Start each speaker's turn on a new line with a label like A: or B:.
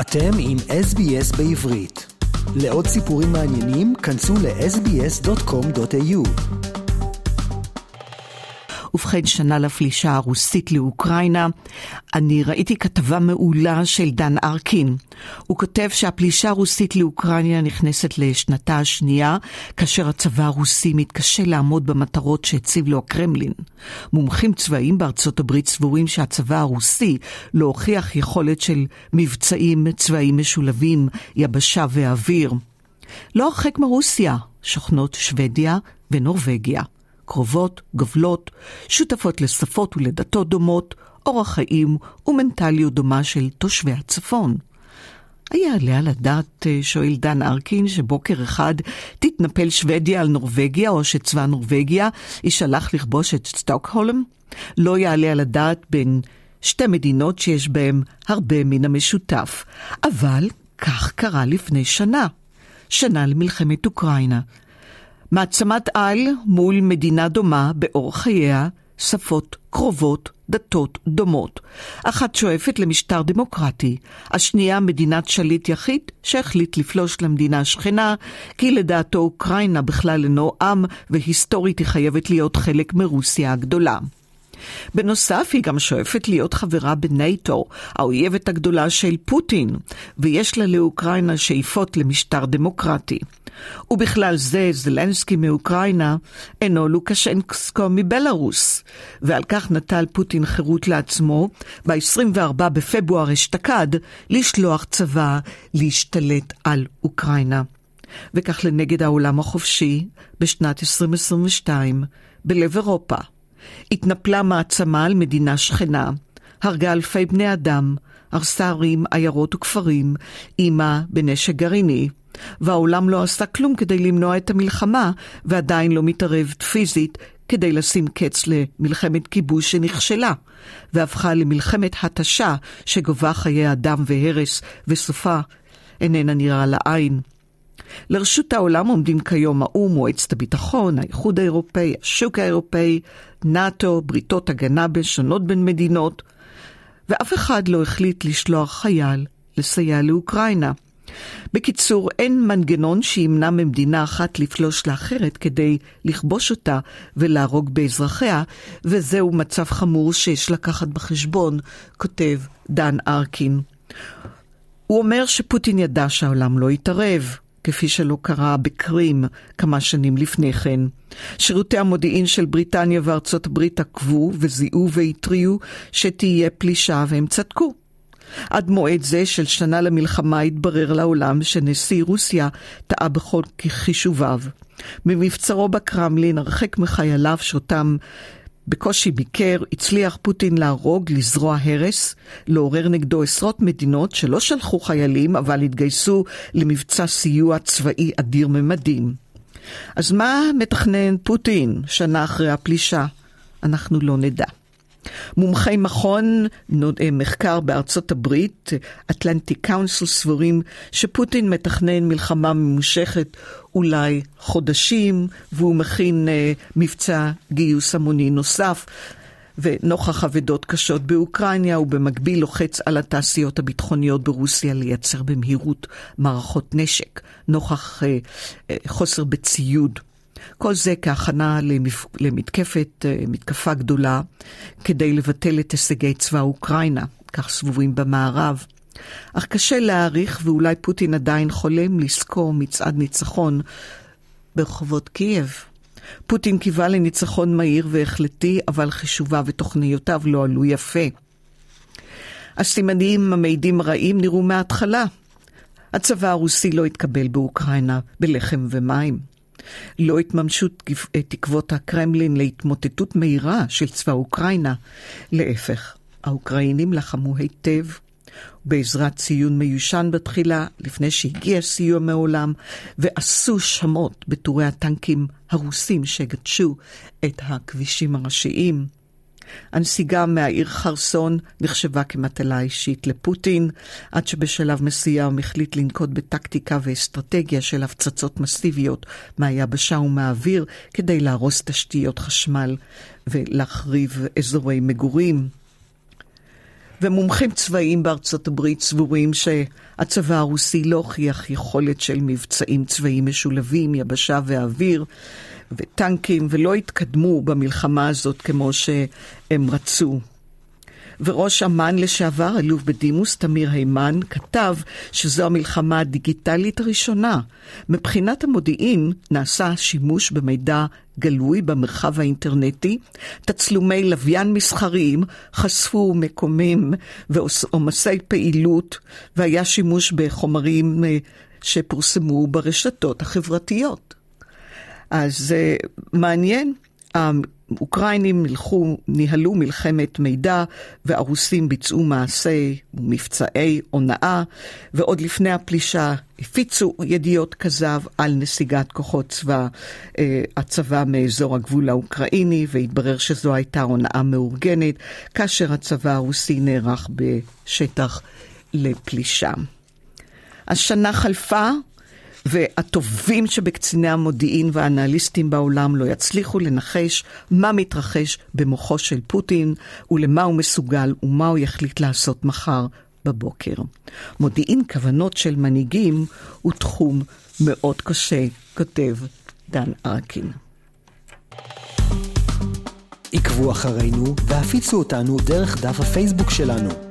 A: אתם עם SBS בעברית. לעוד סיפורים מעניינים, כנסו ל-sbs.com.au.
B: ובכן, שנה לפלישה הרוסית לאוקראינה. אני ראיתי כתבה מעולה של דן ארקין. הוא כותב שהפלישה הרוסית לאוקראינה נכנסת לשנתה השנייה, כאשר הצבא הרוסי מתקשה לעמוד במטרות שהציב לו הקרמלין. מומחים צבאיים בארצות הברית סבורים שהצבא הרוסי לא הוכיח יכולת של מבצעים צבאיים משולבים, יבשה ואוויר. לא הרחק מרוסיה שוכנות שוודיה ונורבגיה. קרובות, גובלות, שותפות לשפות ולדתות דומות, אורח חיים ומנטליות דומה של תושבי הצפון. היעלה על הדעת, אה, שואל דן ארקין, שבוקר אחד תתנפל שוודיה על נורבגיה, או שצבא נורבגיה יישלח לכבוש את סטוקהולם? לא יעלה על הדעת בין שתי מדינות שיש בהן הרבה מן המשותף. אבל כך קרה לפני שנה. שנה למלחמת אוקראינה. מעצמת על מול מדינה דומה באורח חייה, שפות קרובות, דתות דומות. אחת שואפת למשטר דמוקרטי, השנייה מדינת שליט יחיד שהחליט לפלוש למדינה השכנה, כי לדעתו אוקראינה בכלל אינו עם, והיסטורית היא חייבת להיות חלק מרוסיה הגדולה. בנוסף, היא גם שואפת להיות חברה בנייטו, האויבת הגדולה של פוטין, ויש לה לאוקראינה שאיפות למשטר דמוקרטי. ובכלל זה זלנסקי מאוקראינה אינו לוקשנקסקו מבלארוס, ועל כך נטל פוטין חירות לעצמו ב-24 בפברואר אשתקד לשלוח צבא להשתלט על אוקראינה. וכך לנגד העולם החופשי בשנת 2022 בלב אירופה. התנפלה מעצמה על מדינה שכנה, הרגה אלפי בני אדם, הרסה ערים, עיירות וכפרים, אימה בנשק גרעיני, והעולם לא עשה כלום כדי למנוע את המלחמה, ועדיין לא מתערב פיזית כדי לשים קץ למלחמת כיבוש שנכשלה, והפכה למלחמת התשה שגובה חיי אדם והרס, וסופה איננה נראה לעין. לרשות העולם עומדים כיום האו"ם, מועצת הביטחון, האיחוד האירופאי, השוק האירופאי, נאט"ו, בריתות הגנה שונות בין מדינות, ואף אחד לא החליט לשלוח חייל לסייע לאוקראינה. בקיצור, אין מנגנון שימנע ממדינה אחת לפלוש לאחרת כדי לכבוש אותה ולהרוג באזרחיה, וזהו מצב חמור שיש לקחת בחשבון, כותב דן ארקין. הוא אומר שפוטין ידע שהעולם לא יתערב, כפי שלא קרה בקרים כמה שנים לפני כן. שירותי המודיעין של בריטניה וארצות הברית עקבו וזיהו והתריעו שתהיה פלישה והם צדקו. עד מועד זה של שנה למלחמה התברר לעולם שנשיא רוסיה טעה בכל חישוביו. ממבצרו בקרמלין, הרחק מחייליו שאותם בקושי ביקר, הצליח פוטין להרוג, לזרוע הרס, לעורר נגדו עשרות מדינות שלא שלחו חיילים, אבל התגייסו למבצע סיוע צבאי אדיר ממדים. אז מה מתכנן פוטין שנה אחרי הפלישה? אנחנו לא נדע. מומחי מכון אה, מחקר בארצות הברית, אטלנטיק קאונסל, סבורים שפוטין מתכנן מלחמה ממושכת אולי חודשים, והוא מכין uh, מבצע גיוס המוני נוסף. ונוכח אבדות קשות באוקראינה, הוא במקביל לוחץ על התעשיות הביטחוניות ברוסיה לייצר במהירות מערכות נשק, נוכח uh, uh, חוסר בציוד. כל זה כהכנה. למתקפת, אה, מתקפה גדולה, כדי לבטל את הישגי צבא אוקראינה, כך סבורים במערב. אך קשה להעריך, ואולי פוטין עדיין חולם לזכור מצעד ניצחון ברחובות קייב. פוטין קיווה לניצחון מהיר והחלטי, אבל חישוביו ותוכניותיו לא עלו יפה. הסימנים המעידים רעים נראו מההתחלה. הצבא הרוסי לא התקבל באוקראינה בלחם ומים. לא התממשו תקוות הקרמלין להתמוטטות מהירה של צבא אוקראינה. להפך, האוקראינים לחמו היטב, בעזרת ציון מיושן בתחילה, לפני שהגיע סיוע מעולם, ועשו שמות בטורי הטנקים הרוסים שגדשו את הכבישים הראשיים. הנסיגה מהעיר חרסון נחשבה כמטלה אישית לפוטין, עד שבשלב מסוים החליט לנקוט בטקטיקה ואסטרטגיה של הפצצות מסיביות מהיבשה ומהאוויר כדי להרוס תשתיות חשמל ולהחריב אזורי מגורים. ומומחים צבאיים בארצות הברית סבורים שהצבא הרוסי לא הוכיח יכולת של מבצעים צבאיים משולבים, יבשה ואוויר, וטנקים, ולא התקדמו במלחמה הזאת כמו שהם רצו. וראש אמ"ן לשעבר, אלוף בדימוס תמיר הימן, כתב שזו המלחמה הדיגיטלית הראשונה. מבחינת המודיעין נעשה שימוש במידע גלוי במרחב האינטרנטי, תצלומי לוויין מסחריים חשפו מקומים ועומסי פעילות, והיה שימוש בחומרים אה, שפורסמו ברשתות החברתיות. אז אה, מעניין. האוקראינים מלכו, ניהלו מלחמת מידע והרוסים ביצעו מעשי ומבצעי הונאה, ועוד לפני הפלישה הפיצו ידיעות כזב על נסיגת כוחות צבא אה, הצבא מאזור הגבול האוקראיני, והתברר שזו הייתה הונאה מאורגנת, כאשר הצבא הרוסי נערך בשטח לפלישה. השנה חלפה, והטובים שבקציני המודיעין והאנליסטים בעולם לא יצליחו לנחש מה מתרחש במוחו של פוטין ולמה הוא מסוגל ומה הוא יחליט לעשות מחר בבוקר. מודיעין כוונות של מנהיגים הוא תחום מאוד קשה, כותב דן ארקין.
A: עקבו אחרינו והפיצו אותנו דרך דף הפייסבוק שלנו.